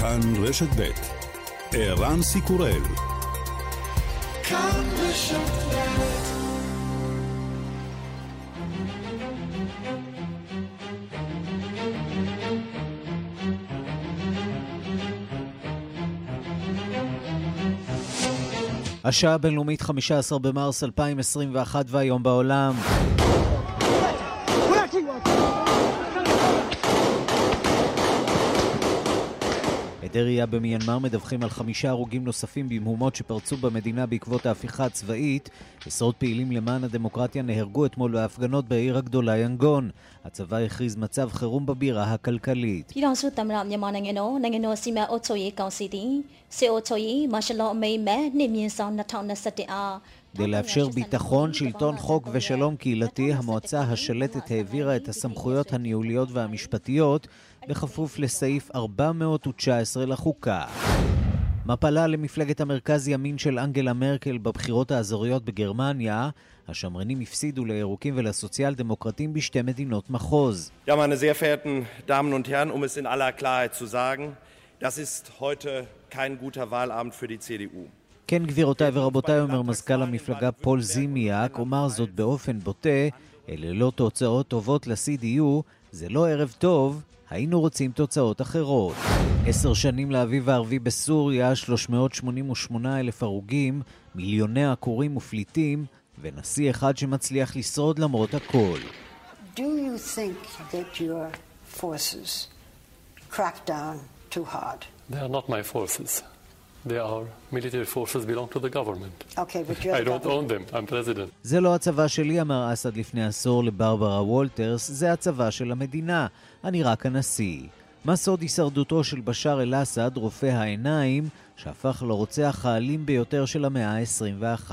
כאן רשת ב' ערן סיקורל כאן רשת ב' השעה הבינלאומית 15 במרס 2021 והיום בעולם. עדי ראייה במיינמר מדווחים על חמישה הרוגים נוספים במהומות שפרצו במדינה בעקבות ההפיכה הצבאית. עשרות פעילים למען הדמוקרטיה נהרגו אתמול בהפגנות בעיר הגדולה ינגון. הצבא הכריז מצב חירום בבירה הכלכלית. ပြည်ထောင်စုသမ္မတမြန်မာနိုင်ငံတော်နိုင်ငံတော်စီမံအုပ်ချုပ်ရေးကောင်စီသည်စစ်အုပ်ချုပ်ရေးမာရှယ်လောအမိန့်မဲ့နှစ်မြင့်ဆောင်2021အား כדי לאפשר ביטחון, שלטון חוק ושלום קהילתי, המועצה השלטת העבירה את הסמכויות הניהוליות והמשפטיות בכפוף לסעיף 419 לחוקה. מפלה למפלגת המרכז ימין של אנגלה מרקל בבחירות האזוריות בגרמניה. השמרנים הפסידו לירוקים ולסוציאל דמוקרטים בשתי מדינות מחוז. Ja, meine sehr verehrten Damen und Herren, um es in aller Klarheit zu sagen, das ist heute kein guter Wahlabend für die CDU. כן, גבירותיי ורבותיי, אומר מזכ"ל המפלגה פול זימיאק, אומר זאת באופן בוטה, אלה לא תוצאות טובות ל-CDU, זה לא ערב טוב, היינו רוצים תוצאות אחרות. עשר שנים לאביב הערבי בסוריה, 388 אלף הרוגים, מיליוני עקורים ופליטים, ונשיא אחד שמצליח לשרוד למרות הכל. Do you think that your forces cracked down too hard? They are not my forces. They are military forces belong to the government. Okay, but you're I don't own them. I'm president. זה לא הצבא שלי, אמר אסד לפני עשור לברברה וולטרס, זה הצבא של המדינה. אני רק הנשיא. מה סוד הישרדותו של בשאר אל-אסד, רופא העיניים, שהפך לרוצח האלים ביותר של המאה ה-21?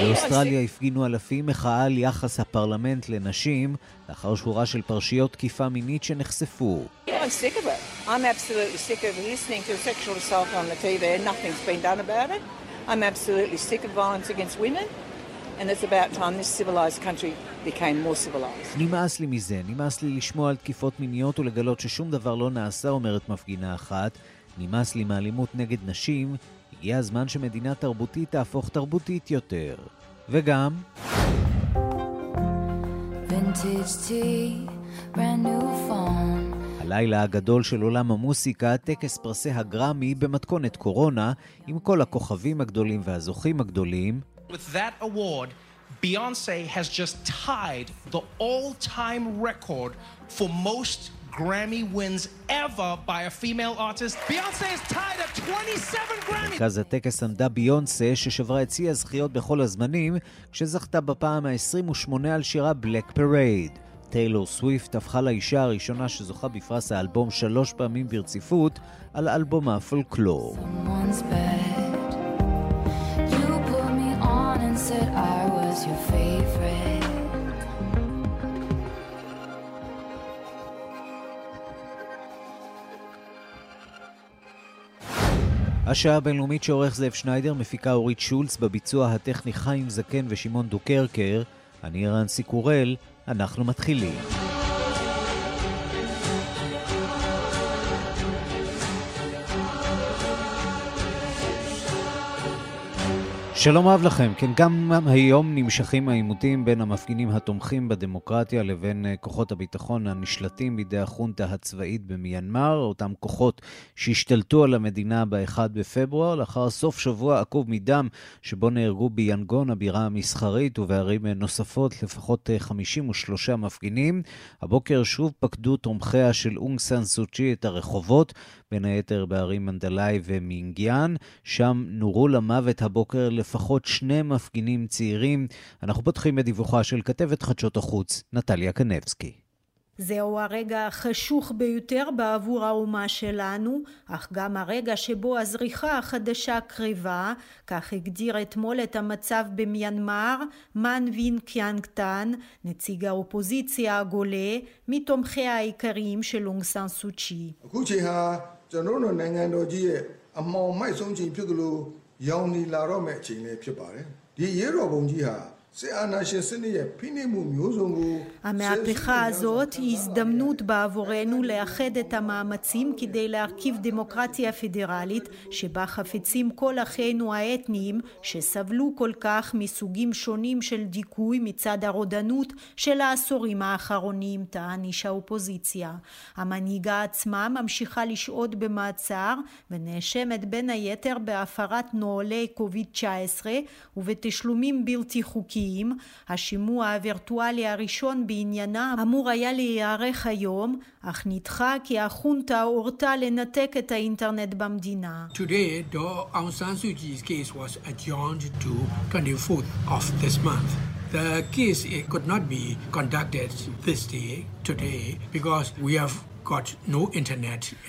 באוסטרליה הפגינו אלפים מחאה על יחס הפרלמנט לנשים, לאחר שורה של פרשיות תקיפה מינית שנחשפו. I'm sick of it. I'm absolutely sick of listening to sexual assault on the TV and nothing's been done about it. I'm absolutely sick of violence against women. And it's about time this civilised country became more civilised. נמאס לי מזה, נמאס לי לשמוע על תקיפות מיניות ולגלות ששום דבר לא נעשה, אומרת מפגינה אחת. נמאס לי מאלימות נגד נשים, הגיע הזמן שמדינה תרבותית תהפוך תרבותית יותר. וגם, Vintage tea, brand new. הלילה הגדול של עולם המוסיקה, טקס פרסי הגרמי במתכונת קורונה, עם כל הכוכבים הגדולים והזוכים הגדולים, With that award, Beyonce has just tied the all time record for most Grammy wins ever by a female artist. Beyonce is tied at 27 Grammys. במרכז הטקס עמדה ביונסה, ששברה את שיא הזכיות בכל הזמנים, כשזכתה בפעם ה-28 על שירה Black Parade. טיילור סוויפט הפכה לאישה הראשונה שזוכה בפרס האלבום שלוש פעמים ברציפות על אלבום הפולקלור. השעה הבינלאומית שעורך זאב שניידר, מפיקה אורית שולץ, בביצוע הטכני חיים זקן ושמעון דוקרקר. אני רנסי קורל, אנחנו מתחילים. שלום רב לכם. כן, גם היום נמשכים העימותים בין המפגינים התומכים בדמוקרטיה לבין אה, כוחות הביטחון הנשלטים בידי החונטה הצבאית במיינמר, אותם כוחות שהשתלטו על המדינה ב-1 בפברואר, לאחר סוף שבוע עקוב מדם שבו נהרגו ביאנגון, הבירה המסחרית, ובערים אה, נוספות לפחות אה, 53 מפגינים. הבוקר שוב פקדו תומכיה של אונג סן סוצ'י את הרחובות, בין היתר בערים מנדלאי ומינגיאן. שם נורו למוות הבוקר לפחות שני מפגינים צעירים. אנחנו פותחים בדיווחה של כתבת חדשות החוץ, נטליה קנבסקי. זהו הרגע החשוך ביותר בעבור האומה שלנו, אך גם הרגע שבו הזריחה החדשה קרבה, כך הגדיר אתמול את המצב במיינמר מן וין קיאנגטן, נציג האופוזיציה הגולה, מתומכיה העיקריים של אונג סן סוצ'י. အခုချိန်ဟာကျွန်တော်တို့နိုင်ငံတော်ကြီးရဲ့အမောင်မိုက်ဆုံးချိန်ဖြစ်သလိုရောင်နေလာတော့မဲ့အချိန်လေးဖြစ်ပါတယ်ဒီရဲတော်ပုံကြီးဟာ המהפכה הזאת היא הזדמנות בעבורנו לאחד את המאמצים כדי להרכיב דמוקרטיה פדרלית שבה חפצים כל אחינו האתניים שסבלו כל כך מסוגים שונים של דיכוי מצד הרודנות של העשורים האחרונים, טען איש האופוזיציה. המנהיגה עצמה ממשיכה לשהות במעצר ונאשמת בין היתר בהפרת נוהלי קוביד-19 ובתשלומים בלתי חוקיים חוקיים, השימוע הווירטואלי הראשון בעניינה אמור היה להיערך היום, אך נדחה כי החונטה הורתה לנתק את האינטרנט במדינה. Today, Aung San Suu Kyi's case was adjourned to 24th of this month. The case could not be conducted this day, today, because we have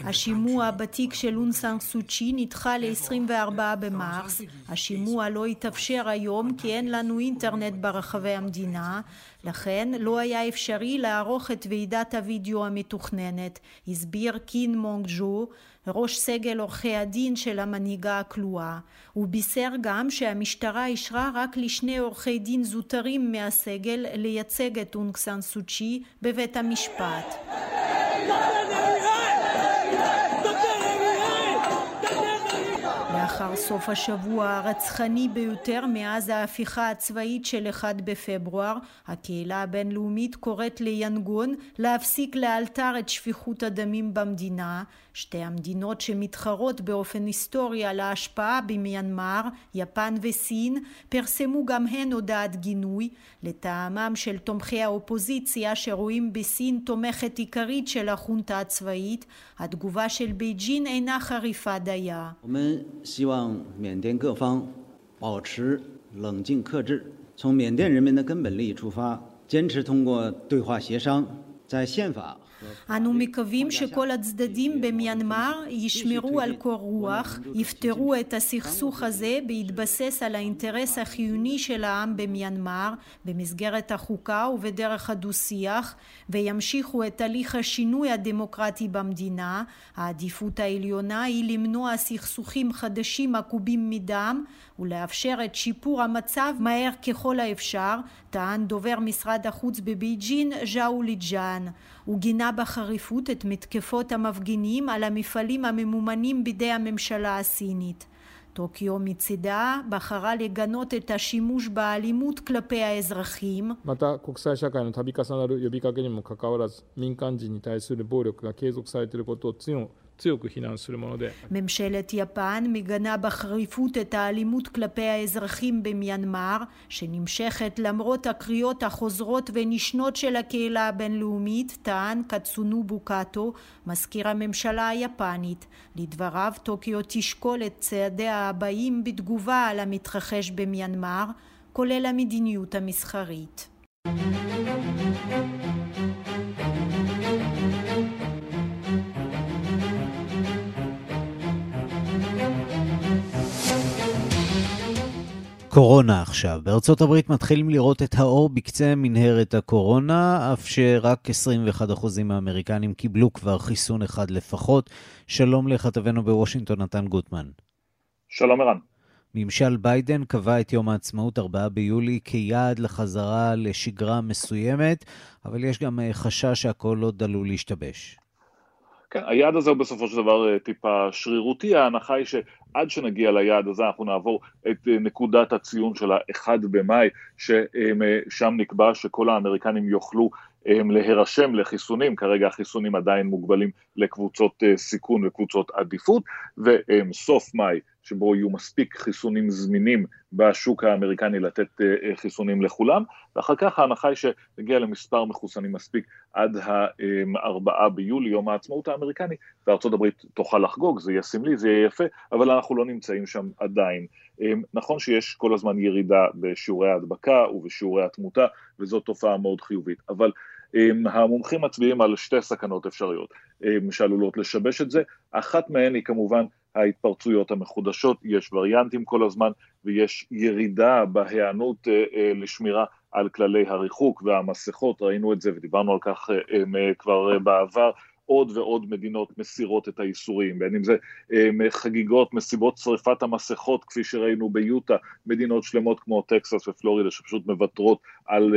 השימוע בתיק של און סאן סו צ'י נדחה ל-24 במרס. השימוע לא התאפשר היום כי אין לנו אינטרנט ברחבי המדינה, לכן לא היה אפשרי לערוך את ועידת הווידאו המתוכננת, הסביר קין מונג ג'ו, ראש סגל עורכי הדין של המנהיגה הכלואה. הוא בישר גם שהמשטרה אישרה רק לשני עורכי דין זוטרים מהסגל לייצג את אונג סאן סו צ'י בבית המשפט. לאחר סוף השבוע הרצחני ביותר מאז ההפיכה הצבאית של 1 בפברואר, הקהילה הבינלאומית קוראת ליאנגון להפסיק לאלתר את שפיכות הדמים במדינה. שתי המדינות שמתחרות באופן היסטורי על ההשפעה במיינמר, יפן וסין, פרסמו גם הן הודעת גינוי, לטעמם של תומכי האופוזיציה שרואים בסין תומכת עיקרית של החונטה הצבאית, התגובה של בייג'ין אינה חריפה דייה. 希望缅甸各方保持冷静克制，从缅甸人民的根本利益出发，坚持通过对话协商，在宪法。 אנו מקווים שכל הצדדים במיינמר ישמרו על קור רוח, יפתרו את הסכסוך הזה בהתבסס על האינטרס החיוני של העם במיינמר במסגרת החוקה ובדרך הדו-שיח וימשיכו את הליך השינוי הדמוקרטי במדינה. העדיפות העליונה היא למנוע סכסוכים חדשים עקובים מדם ולאפשר את שיפור המצב מהר ככל האפשר, טען דובר משרד החוץ בבייג'ין ז'או ליג'אן. הוא גינה בחריפות את מתקפות המפגינים על המפעלים הממומנים בידי הממשלה הסינית. טוקיו מצידה בחרה לגנות את השימוש באלימות כלפי האזרחים. また国際社会の度重なる呼びかけにもかかわらず民間人に対する暴力が継続されていることを強 ממשלת יפן מגנה בחריפות את האלימות כלפי האזרחים במיינמר, שנמשכת למרות הקריאות החוזרות ונשנות של הקהילה הבינלאומית, טען קצונו בוקאטו, מזכיר הממשלה היפנית. לדבריו, טוקיו תשקול את צעדיה הבאים בתגובה על המתרחש במיינמר, כולל המדיניות המסחרית. קורונה עכשיו. בארצות הברית מתחילים לראות את האור בקצה מנהרת הקורונה, אף שרק 21% מהאמריקנים קיבלו כבר חיסון אחד לפחות. שלום לכתבנו בוושינגטון, נתן גוטמן. שלום ערן. ממשל ביידן קבע את יום העצמאות 4 ביולי כיעד לחזרה לשגרה מסוימת, אבל יש גם אה, חשש שהכל עוד עלול להשתבש. כן, היעד הזה הוא בסופו של דבר אה, טיפה שרירותי, ההנחה היא שעד שנגיע ליעד הזה אנחנו נעבור את אה, נקודת הציון של ה-1 במאי, ששם נקבע שכל האמריקנים יוכלו להירשם לחיסונים, כרגע החיסונים עדיין מוגבלים לקבוצות אה, סיכון וקבוצות עדיפות, וסוף מאי שבו יהיו מספיק חיסונים זמינים בשוק האמריקני לתת אה, אה, חיסונים לכולם, ואחר כך ההנחה היא שנגיע למספר מחוסנים מספיק עד ה-4 ביולי, יום העצמאות האמריקני, וארצות הברית תוכל לחגוג, זה יהיה סמלי, זה יהיה יפה, אבל אנחנו לא נמצאים שם עדיין. נכון שיש כל הזמן ירידה בשיעורי ההדבקה ובשיעורי התמותה, וזו תופעה מאוד חיובית, אבל המומחים מצביעים על שתי סכנות אפשריות שעלולות לשבש את זה, אחת מהן היא כמובן ההתפרצויות המחודשות, יש וריאנטים כל הזמן ויש ירידה בהיענות אה, אה, לשמירה על כללי הריחוק והמסכות, ראינו את זה ודיברנו על כך אה, כבר בעבר, עוד ועוד מדינות מסירות את האיסורים, בין אם זה חגיגות, מסיבות שריפת המסכות, כפי שראינו ביוטה, מדינות שלמות כמו טקסס ופלורידה שפשוט מוותרות על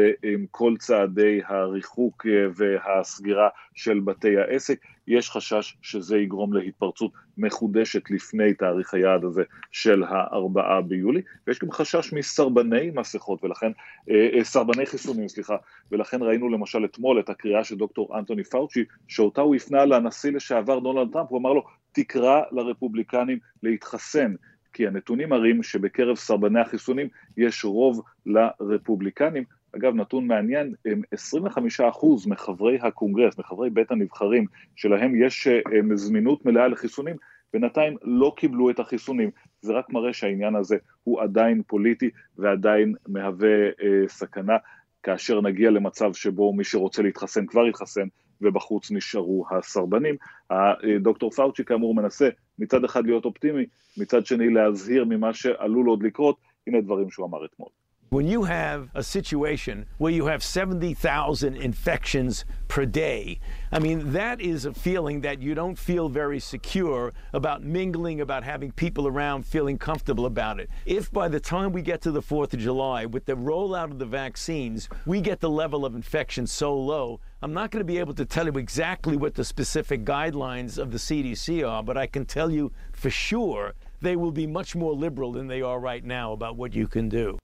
כל צעדי הריחוק והסגירה של בתי העסק. יש חשש שזה יגרום להתפרצות מחודשת לפני תאריך היעד הזה של הארבעה ביולי, ויש גם חשש מסרבני מסכות ולכן, אה, סרבני חיסונים, סליחה, ולכן ראינו למשל אתמול את הקריאה של דוקטור אנטוני פאוצ'י, שאותה הוא הפנה לנשיא לשעבר דונלד טראמפ, הוא אמר לו, תקרא לרפובליקנים להתחסן. כי הנתונים מראים שבקרב סרבני החיסונים יש רוב לרפובליקנים, אגב, נתון מעניין, 25% מחברי הקונגרס, מחברי בית הנבחרים, שלהם יש אה, זמינות מלאה לחיסונים, בינתיים לא קיבלו את החיסונים. זה רק מראה שהעניין הזה הוא עדיין פוליטי ועדיין מהווה אה, סכנה, כאשר נגיע למצב שבו מי שרוצה להתחסן כבר יתחסן, ובחוץ נשארו הסרבנים. הדוקטור פאוצ'י כאמור מנסה מצד אחד להיות אופטימי, מצד שני להזהיר ממה שעלול עוד לקרות, הנה דברים שהוא אמר אתמול. When you have a situation where you have 70,000 infections per day, I mean, that is a feeling that you don't feel very secure about mingling, about having people around feeling comfortable about it. If by the time we get to the 4th of July, with the rollout of the vaccines, we get the level of infection so low, I'm not going to be able to tell you exactly what the specific guidelines of the CDC are, but I can tell you for sure they will be much more liberal than they are right now about what you can do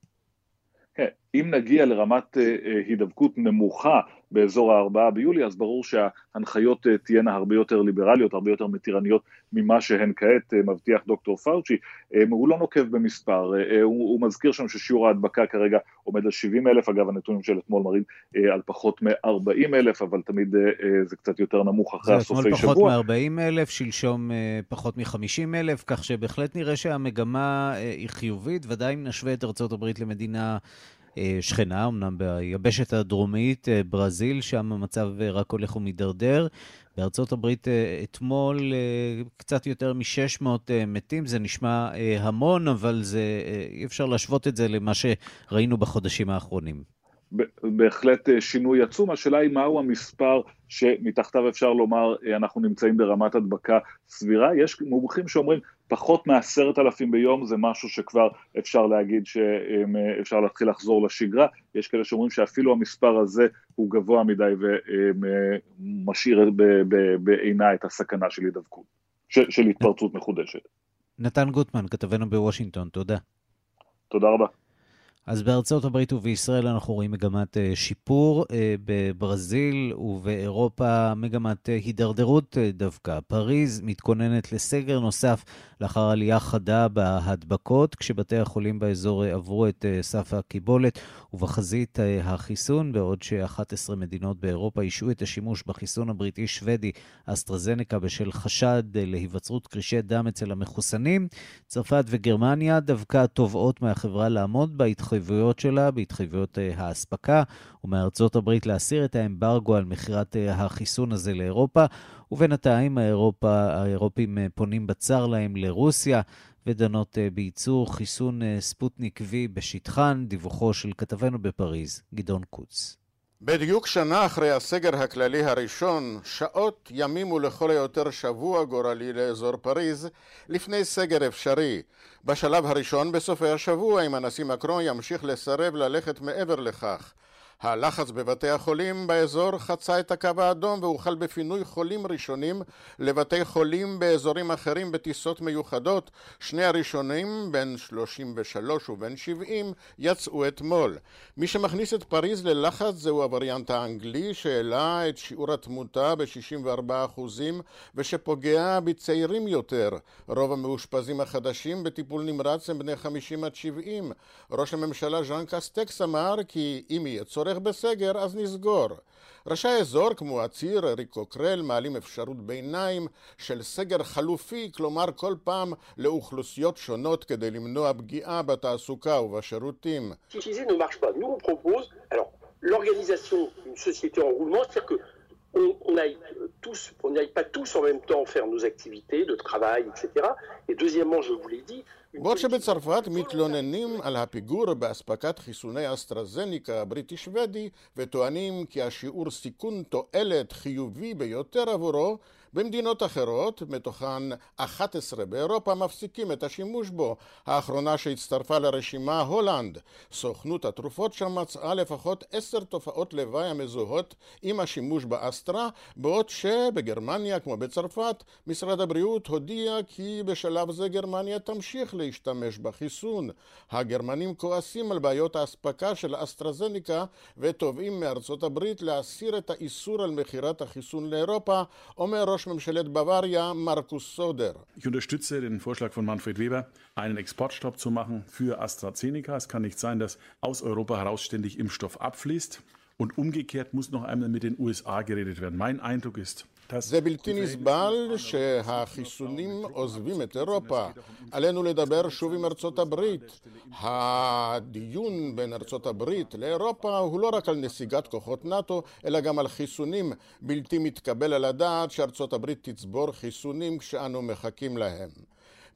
hit אם נגיע לרמת הידבקות נמוכה באזור הארבעה ביולי, אז ברור שההנחיות תהיינה הרבה יותר ליברליות, הרבה יותר מתירניות ממה שהן כעת, מבטיח דוקטור פאוצ'י. הוא לא נוקב במספר, הוא, הוא מזכיר שם ששיעור ההדבקה כרגע עומד על 70 אלף, אגב הנתונים של אתמול מראים על פחות מ-40 אלף, אבל תמיד זה קצת יותר נמוך אחרי הסופי שבוע. אתמול פחות מ-40 אלף, שלשום פחות מ-50 אלף, כך שבהחלט נראה שהמגמה היא חיובית, ודאי אם נשווה את ארה"ב למדינה... שכנה, אמנם ביבשת הדרומית, ברזיל, שם המצב רק הולך ומידרדר. בארצות הברית אתמול קצת יותר מ-600 מתים, זה נשמע המון, אבל זה, אי אפשר להשוות את זה למה שראינו בחודשים האחרונים. בהחלט שינוי עצום, השאלה היא מהו המספר שמתחתיו אפשר לומר אנחנו נמצאים ברמת הדבקה סבירה, יש מומחים שאומרים פחות מעשרת אלפים ביום זה משהו שכבר אפשר להגיד שאפשר להתחיל לחזור לשגרה, יש כאלה שאומרים שאפילו המספר הזה הוא גבוה מדי ומשאיר בעינה את הסכנה של הידבקות, של התפרצות מחודשת. נתן גוטמן, כתבנו בוושינגטון, תודה. תודה רבה. אז בארצות הברית ובישראל אנחנו רואים מגמת שיפור, בברזיל ובאירופה מגמת הידרדרות דווקא. פריז מתכוננת לסגר נוסף לאחר עלייה חדה בהדבקות, כשבתי החולים באזור עברו את סף הקיבולת ובחזית החיסון, בעוד ש-11 מדינות באירופה אישרו את השימוש בחיסון הבריטי-שוודי אסטרזנקה בשל חשד להיווצרות קרישי דם אצל המחוסנים. צרפת וגרמניה דווקא תובעות מהחברה לעמוד בהתחייבויות שלה, בהתחייבויות האספקה, ומארצות הברית להסיר את האמברגו על מכירת החיסון הזה לאירופה. ובינתיים האירופה, האירופים פונים בצר להם לרוסיה ודנות בייצור חיסון ספוטניק V בשטחן, דיווחו של כתבנו בפריז, גדעון קוץ. בדיוק שנה אחרי הסגר הכללי הראשון, שעות, ימים ולכל היותר שבוע גורלי לאזור פריז, לפני סגר אפשרי. בשלב הראשון בסופי השבוע, אם הנשיא מקרון ימשיך לסרב ללכת מעבר לכך. הלחץ בבתי החולים באזור חצה את הקו האדום והוחל בפינוי חולים ראשונים לבתי חולים באזורים אחרים בטיסות מיוחדות. שני הראשונים, בין 33 ובין 70, יצאו אתמול. מי שמכניס את פריז ללחץ זהו הווריאנט האנגלי שהעלה את שיעור התמותה ב-64% ושפוגע בצעירים יותר. רוב המאושפזים החדשים בטיפול נמרץ הם בני 50 עד 70. ראש הממשלה ז'אן קסטקס אמר כי אם יהיה צורך בסגר אז נסגור. ראשי האזור כמו הציר ריקו קרל מעלים אפשרות ביניים של סגר חלופי, כלומר כל פעם לאוכלוסיות שונות כדי למנוע פגיעה בתעסוקה ובשירותים. L'organisation d'une société en roulement, c'est-à-dire que on, on aille tous, on n'aille pas tous en même temps faire nos activités de travail, etc. Et deuxièmement, je vous l'ai dit, בעוד שבצרפת מתלוננים על הפיגור באספקת חיסוני אסטרזניקה הבריטי-שוודי וטוענים כי השיעור סיכון תועלת חיובי ביותר עבורו במדינות אחרות, מתוכן 11 באירופה, מפסיקים את השימוש בו. האחרונה שהצטרפה לרשימה, הולנד. סוכנות התרופות שם מצאה לפחות עשר תופעות לוואי המזוהות עם השימוש באסטרה, בעוד שבגרמניה, כמו בצרפת, משרד הבריאות הודיע כי בשלב זה גרמניה תמשיך להשתמש בחיסון. הגרמנים כועסים על בעיות האספקה של אסטרזניקה ותובעים מארצות הברית להסיר את האיסור על מכירת החיסון לאירופה, אומר ראש Ich unterstütze den Vorschlag von Manfred Weber, einen Exportstopp zu machen für AstraZeneca. Es kann nicht sein, dass aus Europa heraus ständig Impfstoff abfließt. Und umgekehrt muss noch einmal mit den USA geredet werden. Mein Eindruck ist, זה בלתי נסבל שהחיסונים עוזבים את אירופה. עלינו לדבר שוב עם ארצות הברית. הדיון בין ארצות הברית לאירופה הוא לא רק על נסיגת כוחות נאט"ו, אלא גם על חיסונים. בלתי מתקבל על הדעת שארצות הברית תצבור חיסונים כשאנו מחכים להם.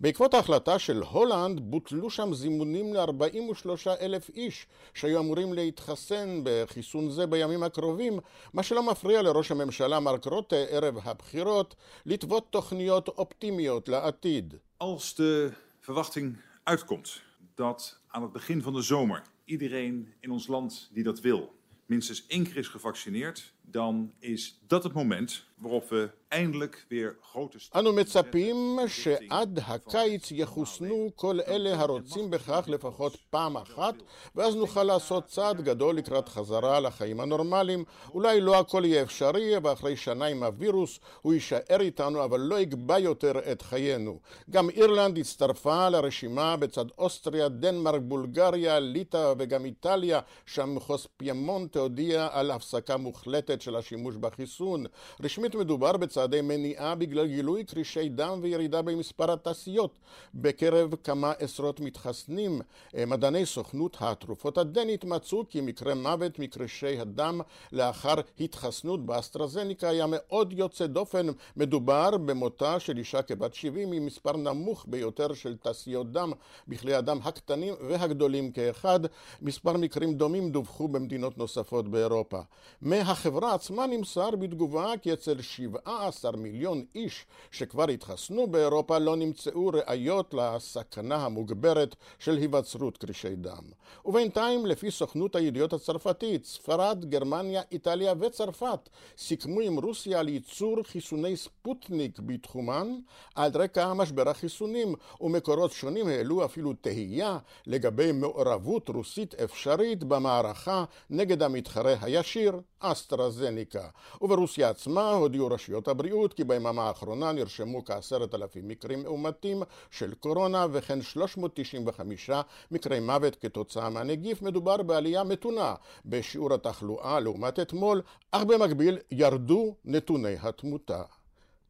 בעקבות ההחלטה של הולנד בוטלו שם זימונים ל-43 אלף איש שהיו אמורים להתחסן בחיסון זה בימים הקרובים, מה שלא מפריע לראש הממשלה מרק רוטה ערב הבחירות לטוות תוכניות אופטימיות לעתיד. Als de verwachting uitkomt dat aan het begin van de zomer iedereen in ons land die dat wil minstens één keer is gevaccineerd, dan is dat het moment waarop we eindelijk weer grote... אנו מצפים שעד הקיץ יחוסנו כל אלה הרוצים בכך לפחות פעם אחת, ואז נוכל לעשות צעד גדול לקראת חזרה לחיים הנורמליים. אולי לא הכל יהיה אפשרי, ואחרי שנה עם הווירוס הוא יישאר איתנו, אבל לא יקבע יותר את חיינו. גם אירלנד הצטרפה לרשימה בצד אוסטריה, דנמרק, בולגריה, ליטא וגם איטליה, שם מחוז פיימונט הודיע על הפסקה מוחלטת של השימוש בחיסון. רשמית מדובר בצעדי מניעה בגלל גילוי קרישי דם וירידה במספר הטסיות בקרב כמה עשרות מתחסנים. מדעני סוכנות התרופות הדנית מצאו כי מקרה מוות מקרישי הדם לאחר התחסנות באסטרזניקה היה מאוד יוצא דופן. מדובר במותה של אישה כבת 70 עם מספר נמוך ביותר של תעשיות דם בכלי הדם הקטנים והגדולים כאחד. מספר מקרים דומים דווחו במדינות נוספות באירופה. מהחברה עצמה נמסר בתגובה כי אצל 17 מיליון איש שכבר התחסנו באירופה לא נמצאו ראיות לסכנה המוגברת של היווצרות קרישי דם. ובינתיים, לפי סוכנות הידיעות הצרפתית, ספרד, גרמניה, איטליה וצרפת סיכמו עם רוסיה על ייצור חיסוני ספוטניק בתחומן על רקע משבר החיסונים, ומקורות שונים העלו אפילו תהייה לגבי מעורבות רוסית אפשרית במערכה נגד המתחרה הישיר, אסטרזניקה. וברוסיה עצמה הודיעו רשויות הבריאות כי ביממה האחרונה נרשמו כעשרת אלפים מקרים מאומתים של קורונה וכן 395 מקרי מוות כתוצאה מהנגיף. מדובר בעלייה מתונה בשיעור התחלואה לעומת אתמול, אך במקביל ירדו נתוני התמותה.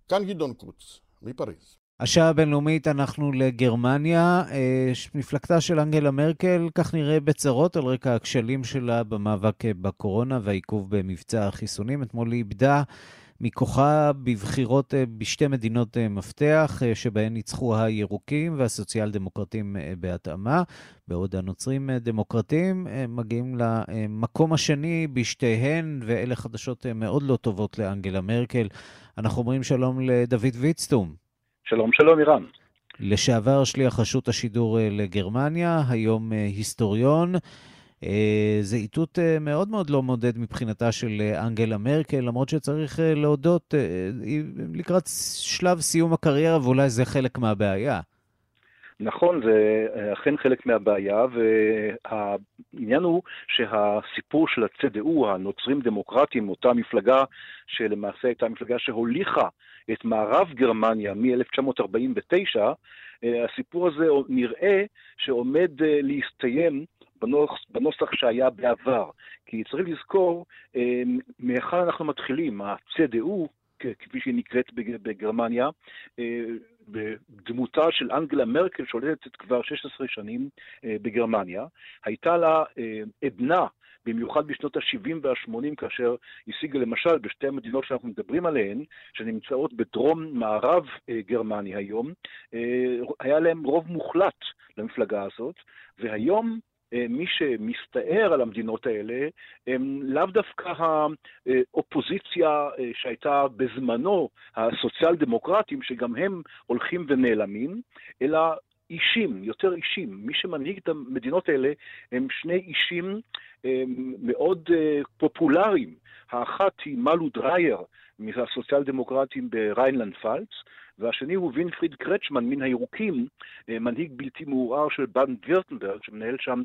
כאן גדעון קוץ, מפריז. השעה הבינלאומית אנחנו לגרמניה. מפלגתה של אנגלה מרקל, כך נראה בצרות על רקע הכשלים שלה במאבק בקורונה והעיכוב במבצע החיסונים. אתמול היא איבדה מכוחה בבחירות בשתי מדינות מפתח, שבהן ניצחו הירוקים והסוציאל דמוקרטים בהתאמה, בעוד הנוצרים דמוקרטים מגיעים למקום השני בשתיהן, ואלה חדשות מאוד לא טובות לאנגלה מרקל. אנחנו אומרים שלום לדוד ויצטום. שלום, שלום, אירן. לשעבר שליח רשות השידור לגרמניה, היום היסטוריון. זה איתות מאוד מאוד לא מודד מבחינתה של אנגלה מרקל, למרות שצריך להודות, היא לקראת שלב סיום הקריירה, ואולי זה חלק מהבעיה. נכון, זה אכן חלק מהבעיה, והעניין הוא שהסיפור של הצדעו, הנוצרים דמוקרטים, אותה מפלגה שלמעשה הייתה מפלגה שהוליכה את מערב גרמניה מ-1949, הסיפור הזה נראה שעומד להסתיים בנוסח, בנוסח שהיה בעבר. כי צריך לזכור מהיכן אנחנו מתחילים, הצדעו כפי שהיא נקראת בגרמניה, בדמותה של אנגלה מרקל, שולטת כבר 16 שנים בגרמניה. הייתה לה עדנה במיוחד בשנות ה-70 וה-80, כאשר השיגה למשל בשתי המדינות שאנחנו מדברים עליהן, שנמצאות בדרום-מערב גרמניה היום, היה להם רוב מוחלט למפלגה הזאת, והיום מי שמסתער על המדינות האלה הם לאו דווקא האופוזיציה שהייתה בזמנו הסוציאל דמוקרטים, שגם הם הולכים ונעלמים, אלא אישים, יותר אישים. מי שמנהיג את המדינות האלה הם שני אישים מאוד פופולריים. האחת היא מלו דרייר מהסוציאל דמוקרטים בריינלנד פלץ, והשני הוא וינפריד קרצ'מן מן הירוקים, מנהיג בלתי מעורער של באדן וירטמברג, שמנהל שם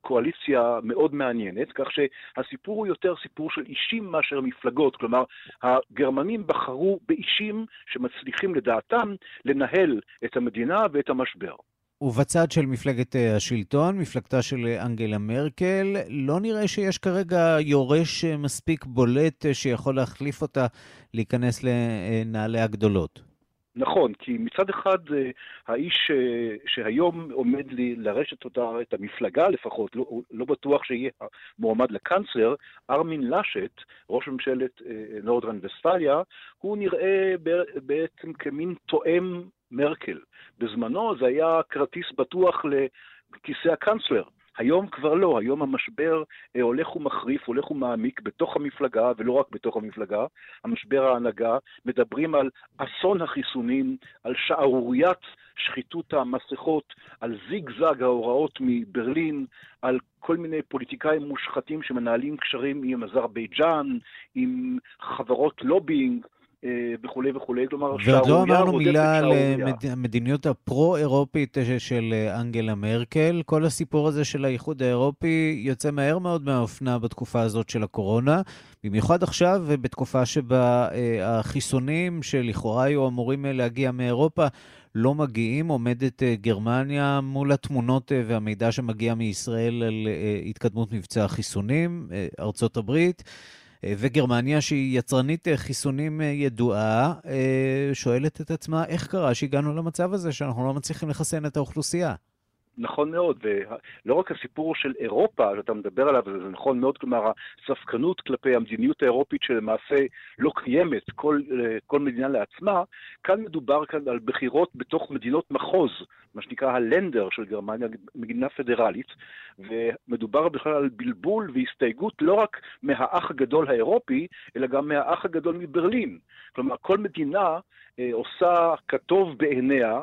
קואליציה מאוד מעניינת, כך שהסיפור הוא יותר סיפור של אישים מאשר מפלגות, כלומר, הגרמנים בחרו באישים שמצליחים לדעתם לנהל את המדינה ואת המשבר. ובצד של מפלגת השלטון, מפלגתה של אנגלה מרקל, לא נראה שיש כרגע יורש מספיק בולט שיכול להחליף אותה להיכנס לנעלי הגדולות. נכון, כי מצד אחד האיש שהיום עומד לי לרשת אותה, את המפלגה לפחות, לא, לא בטוח שיהיה מועמד לקאנצלר, ארמין לשט, ראש ממשלת נורדרן וסטליה, הוא נראה בעצם כמין תואם מרקל. בזמנו זה היה כרטיס בטוח לכיסא הקאנצלר. היום כבר לא, היום המשבר אה, הולך ומחריף, הולך ומעמיק בתוך המפלגה, ולא רק בתוך המפלגה, המשבר ההנהגה, מדברים על אסון החיסונים, על שערוריית שחיתות המסכות, על זיגזג ההוראות מברלין, על כל מיני פוליטיקאים מושחתים שמנהלים קשרים עם אזרבייג'אן, עם חברות לובינג, וכולי וכולי, כלומר שערורייה ועוד לא אמרנו מילה על המדיניות הפרו-אירופית של אנגלה מרקל. כל הסיפור הזה של האיחוד האירופי יוצא מהר מאוד מהאופנה בתקופה הזאת של הקורונה, במיוחד עכשיו בתקופה שבה החיסונים שלכאורה היו אמורים להגיע מאירופה לא מגיעים, עומדת גרמניה מול התמונות והמידע שמגיע מישראל על התקדמות מבצע החיסונים, ארצות הברית. וגרמניה, שהיא יצרנית חיסונים ידועה, שואלת את עצמה איך קרה שהגענו למצב הזה שאנחנו לא מצליחים לחסן את האוכלוסייה. נכון מאוד, ולא רק הסיפור של אירופה שאתה מדבר עליו, זה נכון מאוד, כלומר הספקנות כלפי המדיניות האירופית שלמעשה לא קיימת, כל, כל מדינה לעצמה, כאן מדובר כאן על בחירות בתוך מדינות מחוז, מה שנקרא הלנדר של גרמניה, מדינה פדרלית, ומדובר בכלל על בלבול והסתייגות לא רק מהאח הגדול האירופי, אלא גם מהאח הגדול מברלין. כלומר, כל מדינה אה, עושה כטוב בעיניה,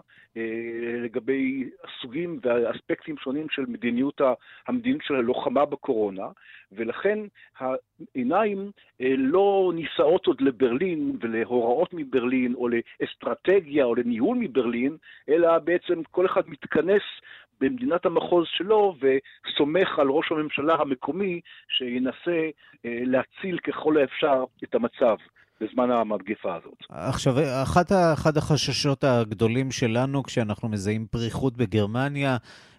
לגבי סוגים ואספקטים שונים של מדיניות, המדיניות של הלוחמה בקורונה, ולכן העיניים לא נישאות עוד לברלין ולהוראות מברלין, או לאסטרטגיה או לניהול מברלין, אלא בעצם כל אחד מתכנס במדינת המחוז שלו וסומך על ראש הממשלה המקומי שינסה להציל ככל האפשר את המצב. בזמן המגפה הזאת. עכשיו, אחת, אחד החששות הגדולים שלנו כשאנחנו מזהים פריחות בגרמניה,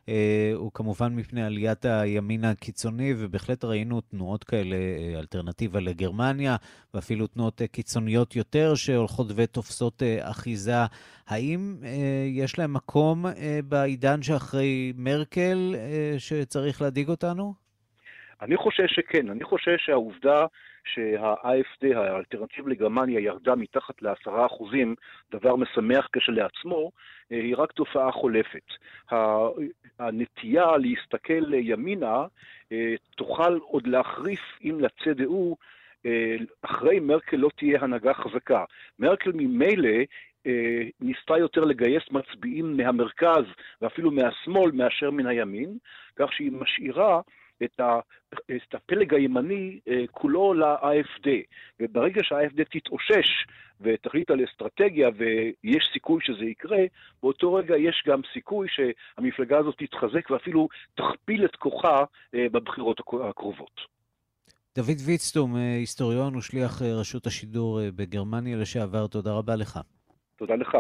אה, הוא כמובן מפני עליית הימין הקיצוני, ובהחלט ראינו תנועות כאלה, אה, אלטרנטיבה לגרמניה, ואפילו תנועות אה, קיצוניות יותר שהולכות ותופסות אה, אחיזה. האם אה, יש להם מקום אה, בעידן שאחרי מרקל אה, שצריך להדאיג אותנו? אני חושש שכן. אני חושש שהעובדה שה-AFD, האלטרנטיב לגרמניה, ירדה מתחת לעשרה אחוזים, דבר משמח כשלעצמו, אה, היא רק תופעה חולפת. הנטייה להסתכל ימינה אה, תוכל עוד להחריף אם לצדעו אה, אחרי מרקל לא תהיה הנהגה חזקה. מרקל ממילא ניסתה יותר לגייס מצביעים מהמרכז ואפילו מהשמאל מאשר מן הימין, כך שהיא משאירה את, ה, את הפלג הימני אה, כולו ל-AFD. וברגע שה-AFD תתאושש ותחליט על אסטרטגיה ויש סיכוי שזה יקרה, באותו רגע יש גם סיכוי שהמפלגה הזאת תתחזק ואפילו תכפיל את כוחה אה, בבחירות הקרובות. דוד ויצטום, אה, היסטוריון ושליח רשות השידור בגרמניה לשעבר, תודה רבה לך. תודה לך.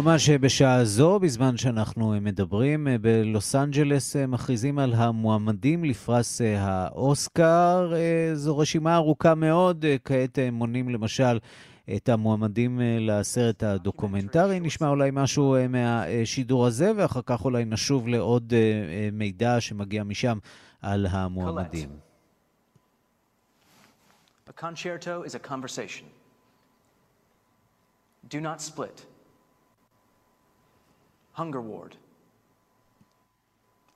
וממש בשעה זו, בזמן שאנחנו מדברים, בלוס אנג'לס מכריזים על המועמדים לפרס האוסקר. זו רשימה ארוכה מאוד, כעת מונים למשל את המועמדים לסרט הדוקומנטרי. נשמע אולי משהו מהשידור הזה, ואחר כך אולי נשוב לעוד מידע שמגיע משם על המועמדים. A concerto is a conversation. Do not split. Hunger Ward.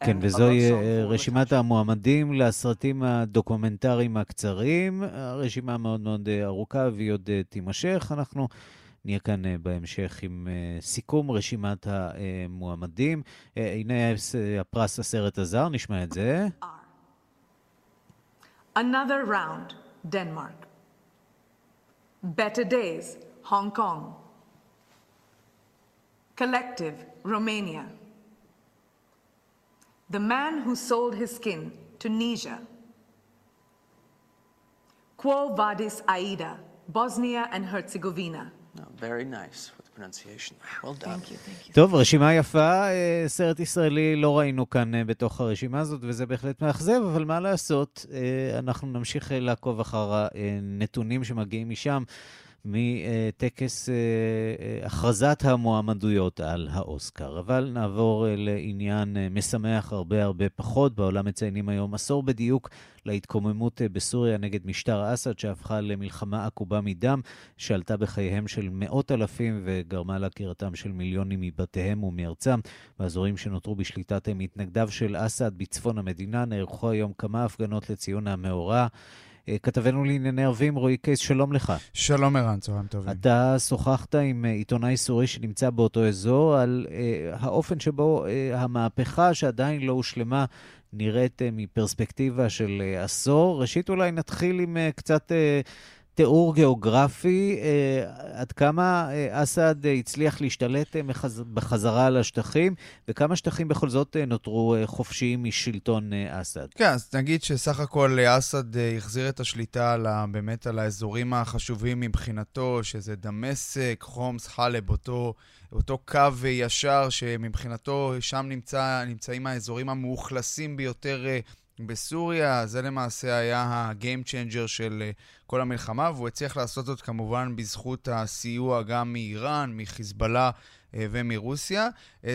כן, וזוהי רשימת המועמדים לסרטים הדוקומנטריים הקצרים. הרשימה מאוד מאוד ארוכה והיא עוד תימשך. אנחנו נהיה כאן בהמשך עם סיכום רשימת המועמדים. הנה הפרס הסרט הזר, נשמע את זה. Another round, Denmark. Better Days, Hong Kong. Collective, Romania. The man who sold his skin, Tunisia. Quo Vadis Aida, Bosnia and Herzegovina. Oh, very nice with the pronunciation. Well done. Thank you, thank you. טוב, רשימה יפה. סרט ישראלי לא ראינו כאן בתוך הרשימה הזאת, וזה בהחלט מאכזב, אבל מה לעשות, אנחנו נמשיך לעקוב אחר הנתונים שמגיעים משם. מטקס הכרזת המועמדויות על האוסקר. אבל נעבור לעניין משמח הרבה הרבה פחות. בעולם מציינים היום עשור בדיוק להתקוממות בסוריה נגד משטר אסד, שהפכה למלחמה עקובה מדם, שעלתה בחייהם של מאות אלפים וגרמה לעקירתם של מיליונים מבתיהם ומארצם. באזורים שנותרו בשליטת מתנגדיו של אסד בצפון המדינה נערכו היום כמה הפגנות לציון המאורע. כתבנו לענייני ערבים, רועי קייס, שלום לך. שלום ערן, צהריים טובים. אתה שוחחת עם עיתונאי סורי שנמצא באותו אזור על אה, האופן שבו אה, המהפכה שעדיין לא הושלמה נראית אה, מפרספקטיבה של אה, עשור. ראשית אולי נתחיל עם אה, קצת... תיאור גיאוגרפי, אה, עד כמה אה, אסד אה, הצליח להשתלט בחזרה על השטחים, וכמה שטחים בכל זאת נותרו חופשיים משלטון אסד. כן, אז נגיד שסך הכל אסד החזיר את השליטה על, באמת על האזורים החשובים מבחינתו, שזה דמשק, חומס, חלב, אותו, אותו קו ישר שמבחינתו שם נמצא, נמצאים האזורים המאוכלסים ביותר. בסוריה, זה למעשה היה ה-game של כל המלחמה, והוא הצליח לעשות זאת כמובן בזכות הסיוע גם מאיראן, מחיזבאללה ומרוסיה.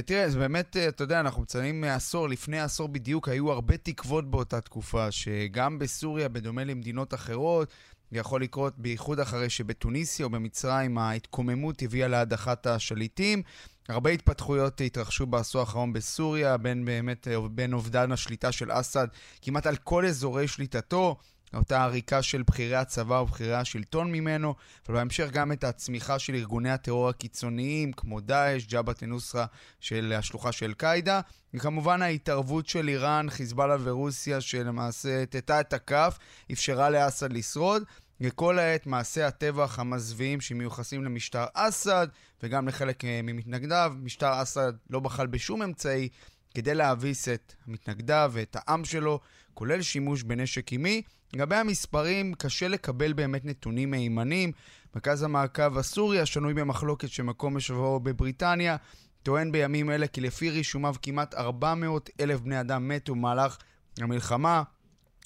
תראה, זה באמת, אתה יודע, אנחנו מציינים עשור, לפני עשור בדיוק, היו הרבה תקוות באותה תקופה, שגם בסוריה, בדומה למדינות אחרות, יכול לקרות בייחוד אחרי שבתוניסיה או במצרים ההתקוממות הביאה להדחת השליטים. הרבה התפתחויות התרחשו בעשור האחרון בסוריה, בין באמת, בין אובדן השליטה של אסד כמעט על כל אזורי שליטתו, אותה עריקה של בכירי הצבא ובכירי השלטון ממנו, אבל בהמשך גם את הצמיחה של ארגוני הטרור הקיצוניים, כמו דאעש, ג'בהת א-נוסרה של השלוחה של אל-קאעידה, וכמובן ההתערבות של איראן, חיזבאללה ורוסיה, שלמעשה טטה את הכף, אפשרה לאסד לשרוד. וכל העת מעשי הטבח המזוויעים שמיוחסים למשטר אסד וגם לחלק ממתנגדיו. משטר אסד לא בחל בשום אמצעי כדי להביס את מתנגדיו ואת העם שלו, כולל שימוש בנשק קימי. לגבי המספרים, קשה לקבל באמת נתונים מהימנים. מרכז המעקב הסורי, השנוי במחלוקת שמקום משבו בבריטניה, טוען בימים אלה כי לפי רישומיו כמעט 400 אלף בני אדם מתו במהלך המלחמה.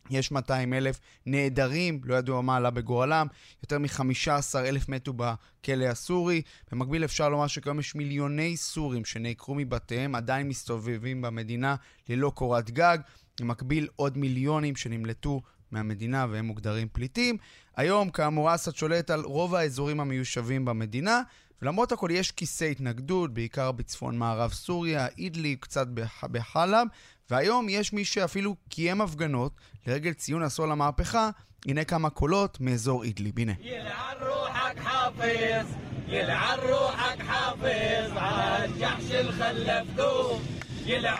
יש 200 אלף נעדרים, לא ידוע מה עלה בגורלם, יותר מ-15 אלף מתו בכלא הסורי. במקביל אפשר לומר שכיום יש מיליוני סורים שנעקרו מבתיהם, עדיין מסתובבים במדינה ללא קורת גג. במקביל עוד מיליונים שנמלטו מהמדינה והם מוגדרים פליטים. היום, כאמור, אסד שולט על רוב האזורים המיושבים במדינה, ולמרות הכל יש כיסי התנגדות, בעיקר בצפון מערב סוריה, אידלי, קצת בחלב, והיום יש מי שאפילו קיים הפגנות לרגל ציון עשור למהפכה. הנה כמה קולות מאזור אידליב. הנה.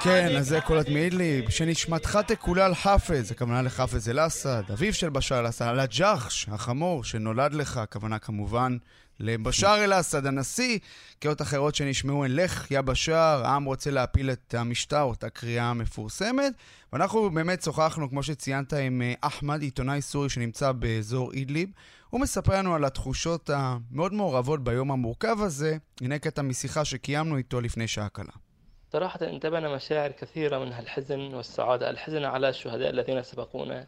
כן, אז זה קולות מאידליב, שנשמתך תקולל חאפז, הכוונה לחאפז אל-אסד, אביו של בשאר אל-אסד, על הג'חש, החמור, שנולד לך, הכוונה כמובן לבשאר אל-אסד, הנשיא. קריאות אחרות שנשמעו הן לך, יא בשאר, העם רוצה להפיל את המשטר, אותה קריאה המפורסמת. ואנחנו באמת שוחחנו, כמו שציינת, עם אה, אחמד, עיתונאי סורי שנמצא באזור אידליב. הוא מספר לנו על התחושות המאוד מעורבות ביום המורכב הזה. הנה קטע משיחה שקיימנו איתו לפני שעה קלה. صراحة انتابعنا مشاعر كثيرة منها الحزن والسعادة الحزن على الشهداء الذين سبقونا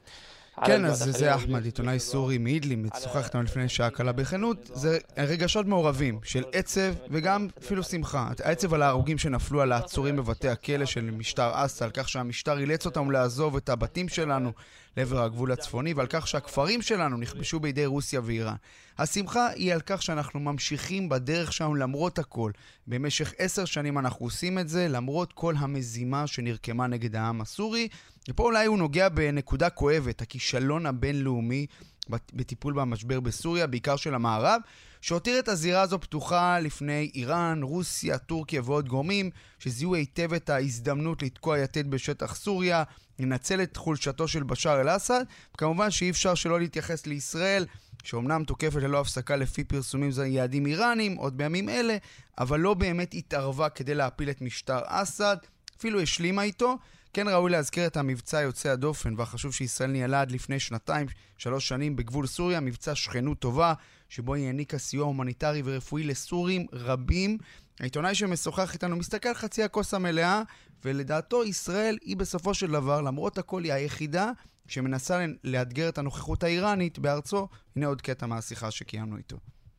כן, אז זה אחמד, עיתונאי סורי מאידליב, שוחח איתנו לפני שעה קלה בכנות. זה רגשות מעורבים של עצב וגם אפילו שמחה. העצב על ההרוגים שנפלו על העצורים בבתי הכלא של משטר אסא, על כך שהמשטר אילץ אותם לעזוב את הבתים שלנו לעבר הגבול הצפוני, ועל כך שהכפרים שלנו נכבשו בידי רוסיה ואיראן. השמחה היא על כך שאנחנו ממשיכים בדרך שלנו למרות הכל. במשך עשר שנים אנחנו עושים את זה, למרות כל המזימה שנרקמה נגד העם הסורי. ופה אולי הוא נוגע בנקודה כואבת, הכישלון הבינלאומי בטיפול במשבר בסוריה, בעיקר של המערב, שהותיר את הזירה הזו פתוחה לפני איראן, רוסיה, טורקיה ועוד גורמים שזיהו היטב את ההזדמנות לתקוע יתד בשטח סוריה, לנצל את חולשתו של בשאר אל-אסד, וכמובן שאי אפשר שלא להתייחס לישראל, שאומנם תוקפת ללא הפסקה לפי פרסומים יעדים איראנים, עוד בימים אלה, אבל לא באמת התערבה כדי להפיל את משטר אסד, אפילו השלימה איתו. כן ראוי להזכיר את המבצע יוצא הדופן והחשוב שישראל ניהלה עד לפני שנתיים, שלוש שנים בגבול סוריה, מבצע שכנות טובה, שבו היא העניקה סיוע הומניטרי ורפואי לסורים רבים. העיתונאי שמשוחח איתנו מסתכל על חצי הכוס המלאה, ולדעתו ישראל היא בסופו של דבר, למרות הכל, היא היחידה שמנסה לאתגר את הנוכחות האיראנית בארצו. הנה עוד קטע מהשיחה שקיימנו איתו.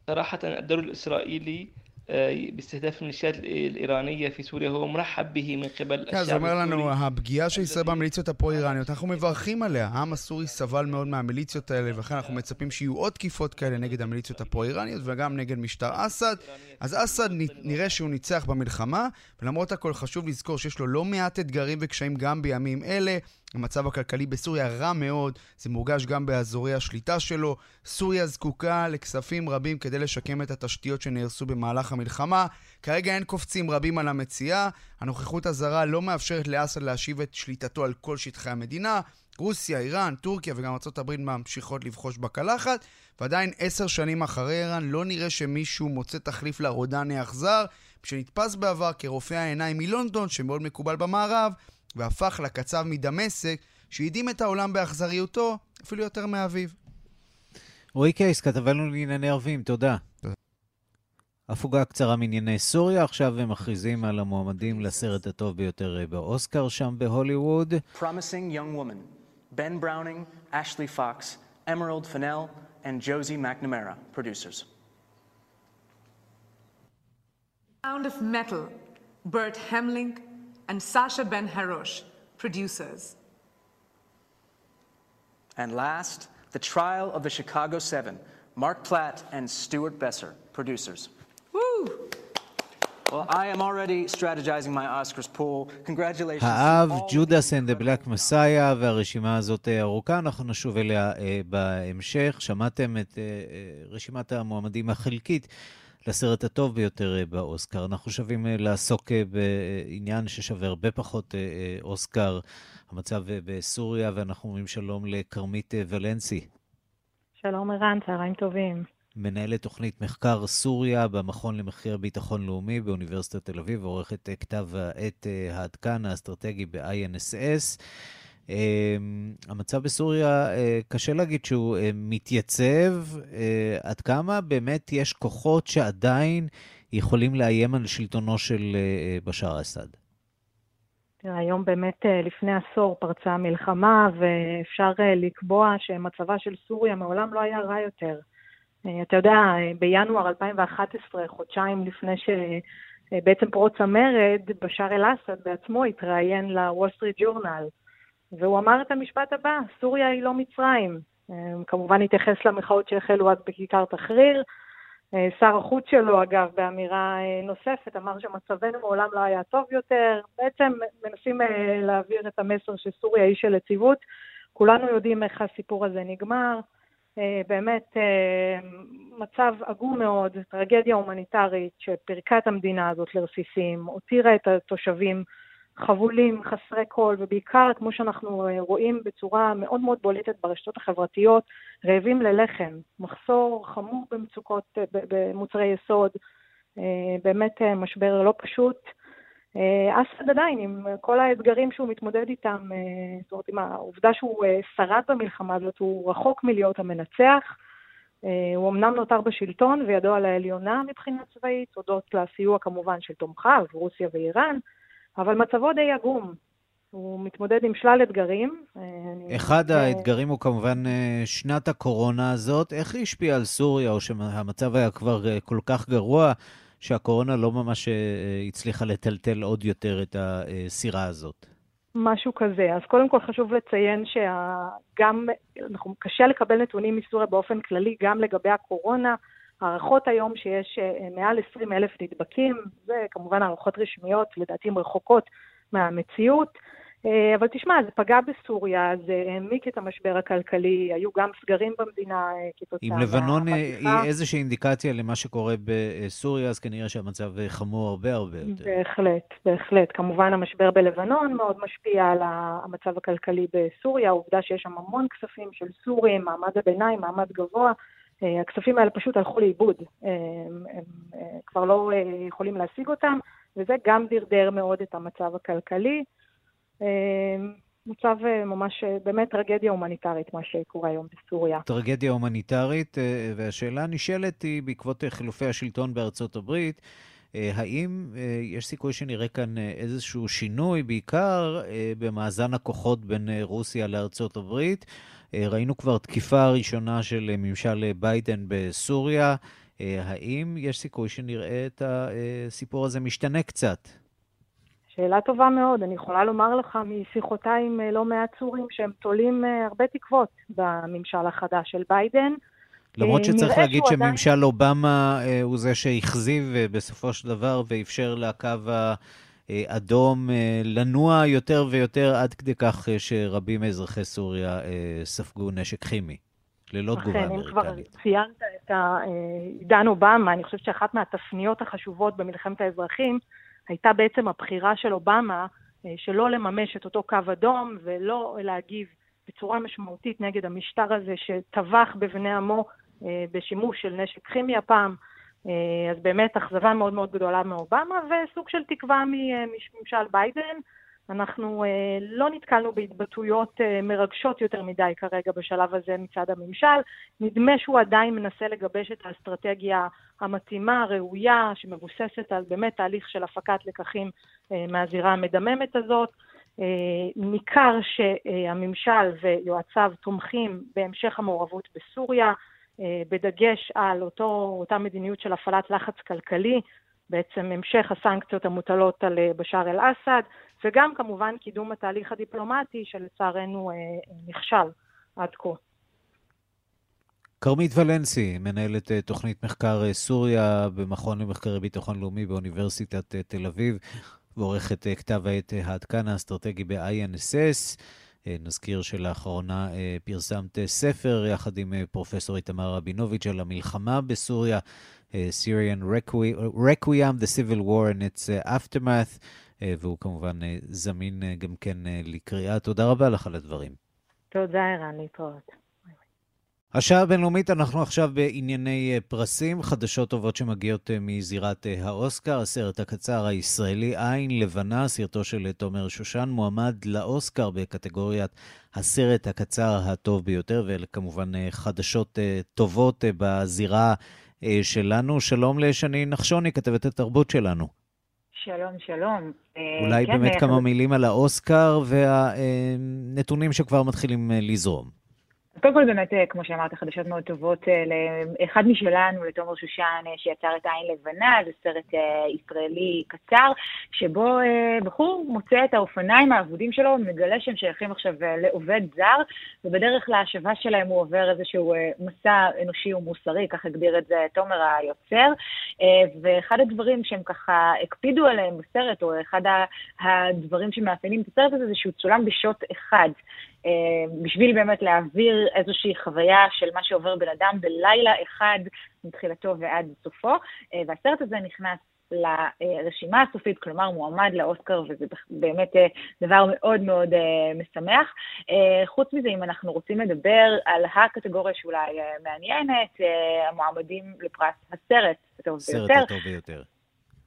صراحة الدور الإسرائيلي باستهداف الميليشيات الإيرانية في سوريا هو مرحب به من قبل כן, זה אומר לנו, הפגיעה של ישראל במיליציות הפרו-איראניות, אנחנו מברכים עליה. העם הסורי סבל מאוד מהמיליציות האלה, ולכן אנחנו מצפים שיהיו עוד תקיפות כאלה נגד המיליציות הפרו-איראניות וגם נגד משטר אסד. אז אסד נראה שהוא ניצח במלחמה, ולמרות הכל חשוב לזכור שיש לו לא מעט אתגרים וקשיים גם בימים אלה. המצב הכלכלי בסוריה רע מאוד, זה מורגש גם באזורי השליטה שלו. סוריה זקוקה לכספים רבים כדי לשקם את התשתיות שנהרסו במהלך המלחמה. כרגע אין קופצים רבים על המציאה. הנוכחות הזרה לא מאפשרת לאסד להשיב את שליטתו על כל שטחי המדינה. רוסיה, איראן, טורקיה וגם ארה"ב ממשיכות לבחוש בקלחת, ועדיין עשר שנים אחרי איראן לא נראה שמישהו מוצא תחליף לרודני האכזר, שנתפס בעבר כרופא העיניים מלונדון, שמאוד מקובל במערב, והפך לקצב מדמשק, שהדהים את העולם באכזריותו אפילו יותר מאביו. רועי קייס, כתבנו לענייני ערבים, תודה. הפוגה קצרה מענייני סוריה, עכשיו הם מכריזים על המועמדים לסרט הטוב ביותר באוסקר שם בהוליווד. Promising young woman, Ben Browning, Ashley Fox, Emerald Fennell, and Josie McNamara, producers. Sound of Metal, Bert Hemling, and Sasha Ben Harosh, producers. And last, The Trial of the Chicago Seven, Mark Platt and Stuart Besser, producers. Woo! Well, I am already strategizing my Oscars pool. Congratulations. האב, ג'ודס אנד בלק מסאיה, והרשימה הזאת ארוכה, אנחנו נשוב אליה אה, בהמשך. שמעתם את אה, אה, רשימת המועמדים החלקית לסרט הטוב ביותר אה, באוסקר. אנחנו שווים אה, לעסוק אה, בעניין ששווה הרבה פחות אוסקר, המצב בסוריה, ואנחנו אומרים שלום לכרמית ולנסי. שלום ערן, צהריים טובים. מנהלת תוכנית מחקר סוריה במכון למחקר ביטחון לאומי באוניברסיטת תל אביב, עורכת כתב העת העדכן האסטרטגי ב-INSS. המצב בסוריה, קשה להגיד שהוא מתייצב. עד כמה באמת יש כוחות שעדיין יכולים לאיים על שלטונו של בשאר אסד? היום באמת לפני עשור פרצה המלחמה, ואפשר לקבוע שמצבה של סוריה מעולם לא היה רע יותר. אתה יודע, בינואר 2011, חודשיים לפני שבעצם פרוץ המרד, בשאר אל-אסד בעצמו התראיין לוול סטריט ג'ורנל, והוא אמר את המשפט הבא, סוריה היא לא מצרים. כמובן התייחס למחאות שהחלו אז בכיכר תחריר. שר החוץ שלו, אגב, באמירה נוספת, אמר שמצבנו מעולם לא היה טוב יותר. בעצם מנסים להעביר את המסר שסוריה היא של יציבות. כולנו יודעים איך הסיפור הזה נגמר. באמת מצב עגום מאוד, טרגדיה הומניטרית שפירקה את המדינה הזאת לרסיסים, הותירה את התושבים חבולים, חסרי קול, ובעיקר, כמו שאנחנו אה, רואים בצורה מאוד מאוד בולטת ברשתות החברתיות, רעבים ללחם, מחסור חמור במצוקות, אה, במוצרי יסוד, באמת משבר לא פשוט. אסד עדיין, עם כל האתגרים שהוא מתמודד איתם, זאת אומרת, עם העובדה שהוא שרד במלחמה הזאת, הוא רחוק מלהיות המנצח. הוא אמנם נותר בשלטון וידו על העליונה מבחינה צבאית, הודות לסיוע כמובן של תומכיו, רוסיה ואיראן, אבל מצבו די עגום. הוא מתמודד עם שלל אתגרים. אחד האתגרים הוא כמובן שנת הקורונה הזאת. איך היא השפיעה על סוריה, או שהמצב היה כבר כל כך גרוע, שהקורונה לא ממש הצליחה לטלטל עוד יותר את הסירה הזאת? משהו כזה. אז קודם כל חשוב לציין שגם, אנחנו קשה לקבל נתונים מסוריה באופן כללי, גם לגבי הקורונה. הערכות היום שיש מעל 20 אלף נדבקים, זה כמובן הערכות רשמיות, לדעתי הן רחוקות מהמציאות. אבל תשמע, זה פגע בסוריה, זה העמיק את המשבר הכלכלי, היו גם סגרים במדינה כתוצאה מהמגפה. אם לבנון היא איזושהי אינדיקציה למה שקורה בסוריה, אז כנראה שהמצב חמור הרבה הרבה יותר. בהחלט, בהחלט. כמובן המשבר בלבנון מאוד משפיע על המצב הכלכלי בסוריה, העובדה שיש שם המון כספים של סורים, מעמד הביניים, מעמד גבוה. הכספים האלה פשוט הלכו לאיבוד, הם, הם, הם כבר לא יכולים להשיג אותם, וזה גם דרדר מאוד את המצב הכלכלי. מצב ממש, באמת טרגדיה הומניטרית, מה שקורה היום בסוריה. טרגדיה הומניטרית, והשאלה הנשאלת היא, בעקבות חילופי השלטון בארצות הברית, האם יש סיכוי שנראה כאן איזשהו שינוי, בעיקר במאזן הכוחות בין רוסיה לארצות הברית? ראינו כבר תקיפה ראשונה של ממשל ביידן בסוריה. האם יש סיכוי שנראה את הסיפור הזה משתנה קצת? שאלה טובה מאוד. אני יכולה לומר לך משיחותיי עם לא מעט סורים שהם תולים הרבה תקוות בממשל החדש של ביידן. למרות שצריך להגיד שממשל עדיין... אובמה הוא זה שהכזיב בסופו של דבר ואפשר לקו האדום לנוע יותר ויותר עד כדי כך שרבים מאזרחי סוריה ספגו נשק כימי. ללא תגובה אמריקנית. אם כבר ציינת את עידן אובמה, אני חושבת שאחת מהתפניות החשובות במלחמת האזרחים הייתה בעצם הבחירה של אובמה שלא לממש את אותו קו אדום ולא להגיב בצורה משמעותית נגד המשטר הזה שטבח בבני עמו בשימוש של נשק כימי הפעם. אז באמת אכזבה מאוד מאוד גדולה מאובמה וסוג של תקווה מממשל ביידן. אנחנו לא נתקלנו בהתבטאויות מרגשות יותר מדי כרגע בשלב הזה מצד הממשל. נדמה שהוא עדיין מנסה לגבש את האסטרטגיה המתאימה, הראויה, שמבוססת על באמת תהליך של הפקת לקחים מהזירה המדממת הזאת. ניכר שהממשל ויועציו תומכים בהמשך המעורבות בסוריה, בדגש על אותו, אותה מדיניות של הפעלת לחץ כלכלי, בעצם המשך הסנקציות המוטלות על בשאר אל-אסד, וגם כמובן קידום התהליך הדיפלומטי שלצערנו נכשל עד כה. כרמית ולנסי, מנהלת תוכנית מחקר סוריה במכון למחקרי ביטחון לאומי באוניברסיטת תל אביב, ועורכת כתב העת העד כאן האסטרטגי ב-INSS. נזכיר שלאחרונה פרסמת ספר יחד עם פרופסור איתמר רבינוביץ' על המלחמה בסוריה, Syrian Requiem, The Civil War and its Aftermath, והוא כמובן זמין גם כן לקריאה. תודה רבה לך על הדברים. תודה, ערן, להתראות. השעה הבינלאומית, אנחנו עכשיו בענייני פרסים, חדשות טובות שמגיעות מזירת האוסקר, הסרט הקצר הישראלי עין לבנה, סרטו של תומר שושן, מועמד לאוסקר בקטגוריית הסרט הקצר הטוב ביותר, ואלה כמובן חדשות טובות בזירה שלנו. שלום לשני נחשוני, כתבת התרבות שלנו. שלום, שלום. אולי כן, באמת כמה מילים על האוסקר והנתונים שכבר מתחילים לזרום. קודם כל באמת, כמו שאמרת, חדשות מאוד טובות לאחד משלנו, לתומר שושן, שיצר את עין לבנה, זה סרט ישראלי קצר, שבו בחור מוצא את האופניים האבודים שלו, ומגלה שהם שייכים עכשיו לעובד זר, ובדרך להשבה שלהם הוא עובר איזשהו מסע אנושי ומוסרי, כך הגדיר את זה תומר היוצר, ואחד הדברים שהם ככה הקפידו עליהם בסרט, או אחד הדברים שמאפיינים את הסרט הזה, זה שהוא צולם בשוט אחד. בשביל באמת להעביר איזושהי חוויה של מה שעובר בן אדם בלילה אחד מתחילתו ועד סופו. והסרט הזה נכנס לרשימה הסופית, כלומר מועמד לאוסקר, וזה באמת אה, דבר מאוד מאוד אה, משמח. אה, חוץ מזה, אם אנחנו רוצים לדבר על הקטגוריה שאולי מעניינת, המועמדים לפרס הסרט הטוב ביותר. הטוב ביותר.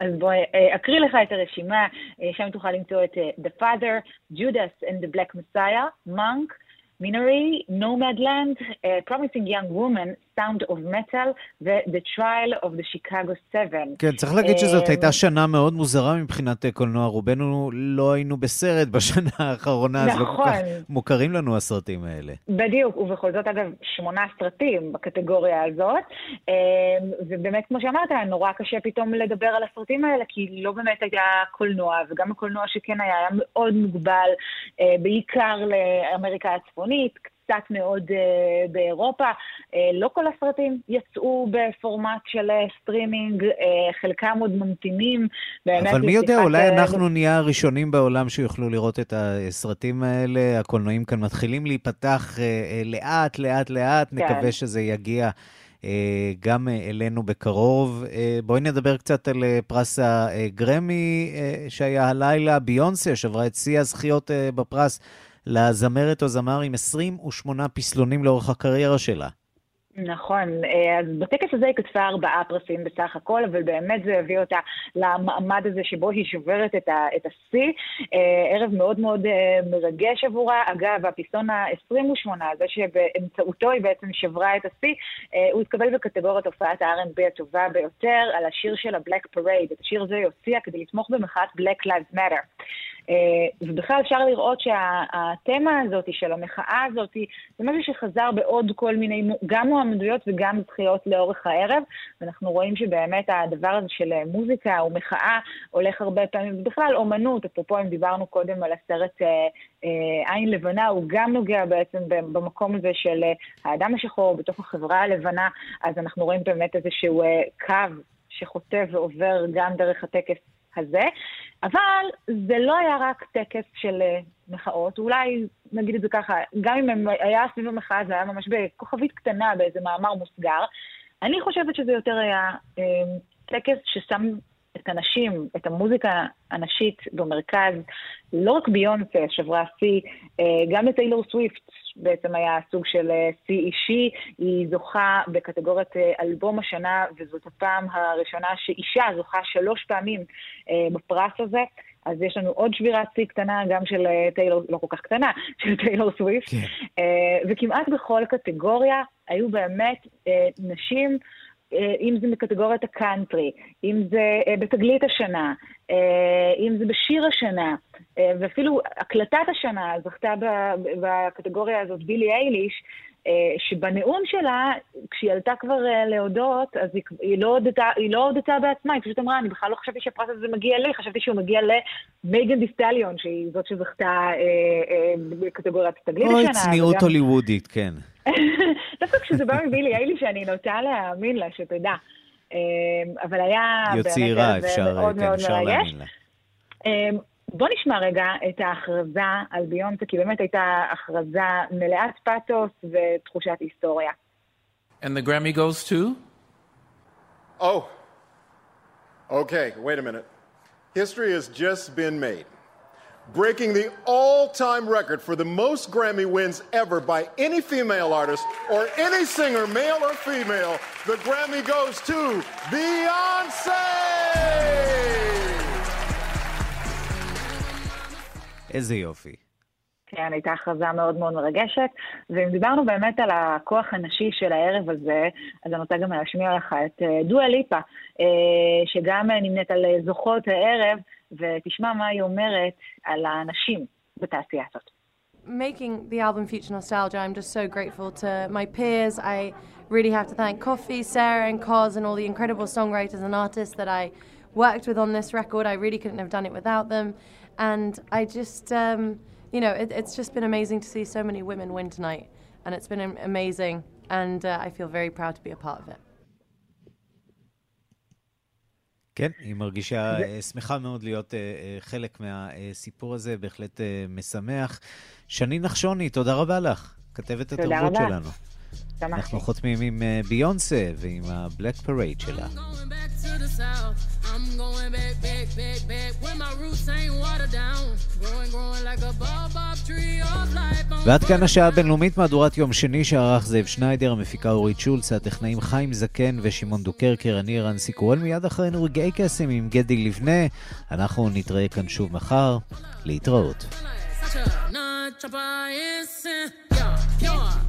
אז בוא אקריא לך את הרשימה, שם תוכל למצוא את The Father, Judas and the Black Messiah, Monk, Minery, Nomadland, uh, Promising Young Woman, Sound of Metal ו-The Trial of the Chicago 7. כן, צריך להגיד שזאת אה, הייתה שנה מאוד מוזרה מבחינת קולנוע. רובנו לא היינו בסרט בשנה האחרונה, אז לא כל כך נכון. מוכרים לנו הסרטים האלה. בדיוק, ובכל זאת, אגב, שמונה סרטים בקטגוריה הזאת. אה, ובאמת, כמו שאמרת, נורא קשה פתאום לדבר על הסרטים האלה, כי לא באמת היה קולנוע, וגם הקולנוע שכן היה, היה מאוד מוגבל, אה, בעיקר לאמריקה הצפונית. קצת מאוד אה, באירופה. אה, לא כל הסרטים יצאו בפורמט של אה, סטרימינג, אה, חלקם עוד ממתינים. אבל מי יודע, אולי אה, אנחנו נהיה הראשונים בעולם שיוכלו לראות את הסרטים האלה. הקולנועים כאן מתחילים להיפתח אה, לאט, לאט, לאט. כן. נקווה שזה יגיע. גם אלינו בקרוב. בואי נדבר קצת על פרס הגרמי שהיה הלילה. ביונסה שברה את שיא הזכיות בפרס לזמרת או זמר עם 28 פסלונים לאורך הקריירה שלה. נכון, אה, אז בטקס הזה היא כתבה ארבעה פרסים בסך הכל, אבל באמת זה הביא אותה למעמד הזה שבו היא שוברת את, השיא. אה, ערב מאוד מאוד אה, מרגש עבורה. אגב, הפסלון ה-28, זה שבאמצעותו היא בעצם שברה את השיא, הוא התקבל בקטגוריית הופעת ה-R&B הטובה ביותר על השיר של ה-Black Parade. את השיר הזה היא הוציאה כדי לתמוך במחאת Black Lives Matter. ובכלל אפשר לראות שהתמה הזאת של המחאה הזאת זה משהו שחזר בעוד כל מיני, גם מועמדויות וגם זכיות לאורך הערב, ואנחנו רואים שבאמת הדבר הזה של מוזיקה או מחאה הולך הרבה פעמים, ובכלל אומנות, אפרופו אם דיברנו קודם על הסרט אה, אה, עין לבנה, הוא גם נוגע בעצם במקום הזה של אה, האדם השחור בתוך החברה הלבנה, אז אנחנו רואים באמת איזשהו אה, קו שחוטא ועובר גם דרך הטקס הזה. אבל זה לא היה רק טקס של אה, מחאות, אולי נגיד את זה ככה, גם אם היה סביב המחאה זה היה ממש בכוכבית קטנה באיזה מאמר מוסגר, אני חושבת שזה יותר היה אה, טקס ששם את הנשים, את המוזיקה הנשית במרכז, לא רק ביונסה שברה שיא, אה, גם לטיילור סוויפט בעצם היה סוג של שיא אישי, היא זוכה בקטגוריית אלבום השנה, וזאת הפעם הראשונה שאישה זוכה שלוש פעמים בפרס הזה. אז יש לנו עוד שבירת שיא קטנה, גם של טיילור, לא כל כך קטנה, של טיילור סוויפט. כן. וכמעט בכל קטגוריה היו באמת נשים אם זה מקטגוריית הקאנטרי, אם זה בתגלית השנה, אם זה בשיר השנה, ואפילו הקלטת השנה זכתה בקטגוריה הזאת בילי אייליש, שבנאום שלה, כשהיא עלתה כבר להודות, אז היא, היא, לא הודתה, היא לא הודתה בעצמה, היא פשוט אמרה, אני בכלל לא חשבתי שהפרס הזה מגיע לי, חשבתי שהוא מגיע למייגן דיסטליון, שהיא זאת שזכתה אה, אה, בקטגוריית תגלית השנה. אוי, צניעות וגם... הוליוודית, כן. דווקא כשזה בא מבילי אייליש, אני נוטה להאמין לה, שתדע. אבל היה היא צעירה, אפשר, מאוד כן, אפשר. להאמין לה. בוא נשמע רגע את ההכרזה על ביונסה, כי באמת הייתה הכרזה מלאת פאתוס ותחושת היסטוריה. And the Grammy goes to? Oh. Okay, wait a minute. History has just been made. Breaking the all time record for the most Grammy wins ever by any female artist or any singer, male or female, the Grammy goes to Beyonce! איזה יופי. כן, הייתה הכרזה מאוד מאוד מרגשת, ואם דיברנו באמת על הכוח הנשי של הערב הזה, אז אני רוצה גם להשמיע לך את דואה ליפה, שגם נמנית על זוכות הערב, ותשמע מה היא אומרת על הנשים בתעשייה הזאת. Making the album Future Nostalgia, I'm just so grateful to my peers. I really have to thank Coffee, Sarah, and Cos, and all the incredible songwriters and artists that I worked with on this record. I really couldn't have done it without them. And I just, um, you know, it, it's just been amazing to see so many women win tonight. And it's been amazing. And uh, I feel very proud to be a part of it. כן, היא מרגישה שמחה מאוד להיות חלק מהסיפור הזה, בהחלט משמח. שני נחשוני, תודה רבה לך, כתבת התרבות שלנו. אנחנו חותמים עם ביונסה ועם ה Black Parade שלה. I'm going back, back, back, back. Where my roots ain't watered down. Growing, growing like a baobab tree of life. ועד כאן השעה הבינלאומית מהדורת יום שני שערך זאב שניידר, המפיקה אורית שולץ, הטכנאים חיים זקן ושמעון דוקרקר, אני רנסי קורל, מיד אחרינו רגעי קסם עם גדי לבנה. אנחנו נתראה כאן שוב מחר. להתראות. Instant. Yeah.